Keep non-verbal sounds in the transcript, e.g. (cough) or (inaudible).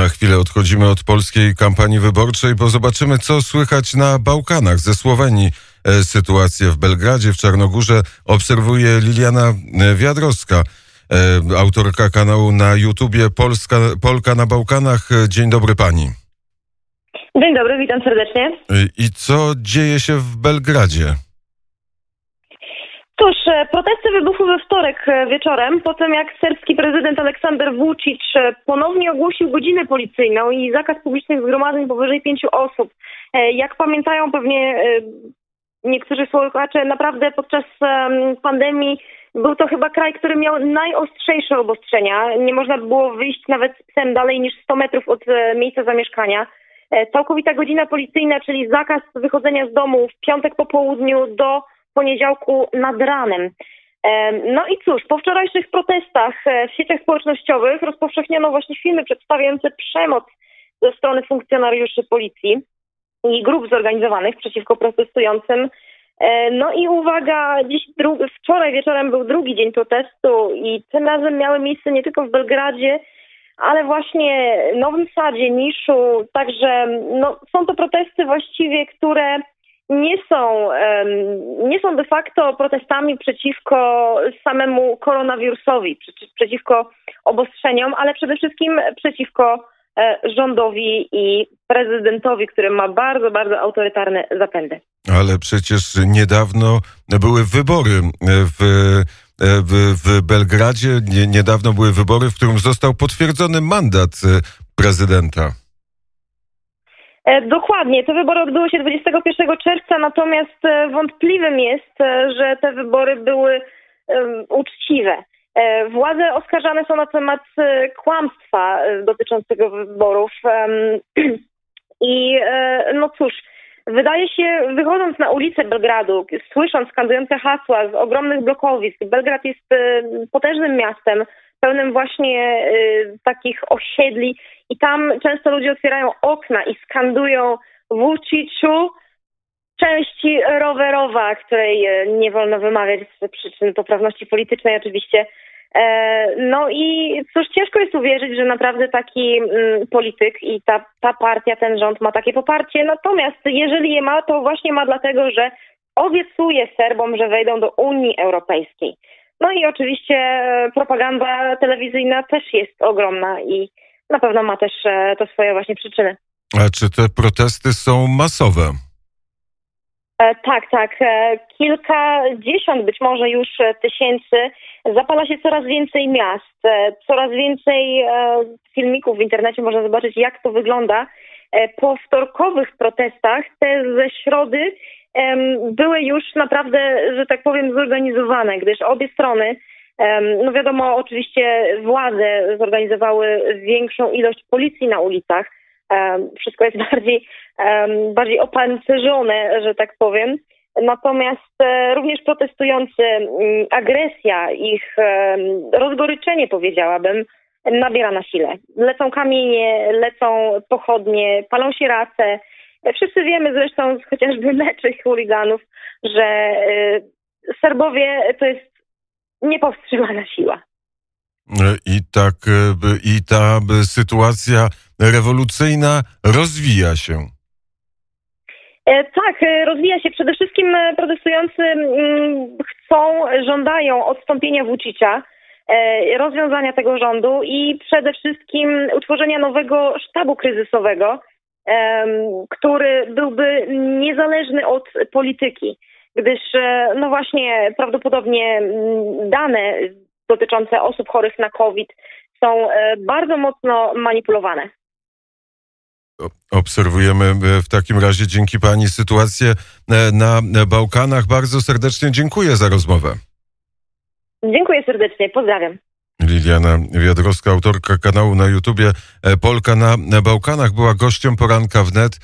Na chwilę odchodzimy od polskiej kampanii wyborczej, bo zobaczymy, co słychać na Bałkanach ze Słowenii. E, Sytuację w Belgradzie, w Czarnogórze obserwuje Liliana e, Wiadrowska, e, autorka kanału na YouTubie Polska, Polka na Bałkanach. Dzień dobry pani. Dzień dobry, witam serdecznie. I co dzieje się w Belgradzie? Cóż, e, protesty wybuchły we wtorek e, wieczorem, po tym jak serbski prezydent Aleksander Vucic e, ponownie ogłosił godzinę policyjną i zakaz publicznych zgromadzeń powyżej pięciu osób. Jak pamiętają pewnie niektórzy słuchacze, naprawdę podczas em, pandemii był to chyba kraj, który miał najostrzejsze obostrzenia. Nie można było wyjść nawet z psem dalej niż 100 metrów od miejsca zamieszkania. Całkowita godzina policyjna, czyli zakaz wychodzenia z domu w piątek po południu do poniedziałku nad ranem. Em, No i cóż, po wczorajszych protestach e, w sieciach społecznościowych rozpowszechniono właśnie filmy przedstawiające przemoc ze strony funkcjonariuszy policji i grup zorganizowanych przeciwko protestującym. E, No i uwaga, dziś dru- wczoraj wieczorem był drugi dzień protestu i tym razem miały miejsce nie tylko w Belgradzie, ale właśnie Nowym Sadzie, Niszu, także no, są to protesty właściwie, które nie są, nie są de facto protestami przeciwko samemu koronawirusowi, przeci- przeciwko obostrzeniom, ale przede wszystkim przeciwko e, rządowi i prezydentowi, który ma bardzo, bardzo autorytarne zapędy. Ale przecież niedawno były wybory w, w, w Belgradzie. Nie, niedawno były wybory, w którym został potwierdzony mandat e, prezydenta. E, Dokładnie, te wybory odbyły się 21 czerwca, natomiast e, wątpliwym jest, e, że te wybory były uczciwe. Władze oskarżane są na temat kłamstwa dotyczącego wyborów. (clears throat) I no cóż, wydaje się, wychodząc na ulicę Belgradu, słysząc skandujące hasła z ogromnych blokowisk, Belgrad jest potężnym miastem, pełnym właśnie e, takich osiedli i tam często ludzie otwierają okna i skandują Vuciczu części rowerowa, której e, nie wolno wymawiać z przyczyn poprawności politycznej oczywiście. E, No i cóż, ciężko jest uwierzyć, że naprawdę taki mm, polityk i ta, ta partia, ten rząd ma takie poparcie. Natomiast jeżeli je ma, to właśnie ma dlatego, że obiecuje Serbom, że wejdą do Unii Europejskiej. No i oczywiście e, propaganda telewizyjna też jest ogromna i na pewno ma też e, to swoje właśnie przyczyny. A czy te protesty są masowe? E, Tak, tak. Kilkadziesiąt być może już tysięcy. Zapala się coraz więcej miast, coraz więcej filmików w internecie można zobaczyć, jak to wygląda. Po wtorkowych protestach te ze środy były już naprawdę, że tak powiem, zorganizowane, gdyż obie strony, no wiadomo, oczywiście władze zorganizowały większą ilość policji na ulicach. Wszystko jest (laughs) bardziej, bardziej opancerzone, że tak powiem. Natomiast e, również protestujący, mm, agresja, ich rozgoryczenie, powiedziałabym, nabiera na sile. Lecą kamienie, lecą pochodnie, palą się race. E, Wszyscy wiemy zresztą z chociażby (laughs) meczy chuliganów, że e, Serbowie to jest niepowstrzymana siła. E, I tak, i ta sytuacja rewolucyjna rozwija się. Tak, rozwija się. Przede wszystkim protestujący mm, chcą, żądają odstąpienia Vucicia, e, rozwiązania tego rządu i przede wszystkim utworzenia nowego sztabu kryzysowego, który byłby niezależny od polityki, gdyż e, no właśnie prawdopodobnie mm, dane dotyczące osób chorych na COVID są e, bardzo mocno manipulowane. Obserwujemy e, w takim razie dzięki pani sytuację na Bałkanach. Bardzo serdecznie dziękuję za rozmowę. Dziękuję serdecznie, pozdrawiam. Liliana Wiadrowska, autorka kanału na YouTubie e, Polka na Bałkanach, była gościem poranka wnet.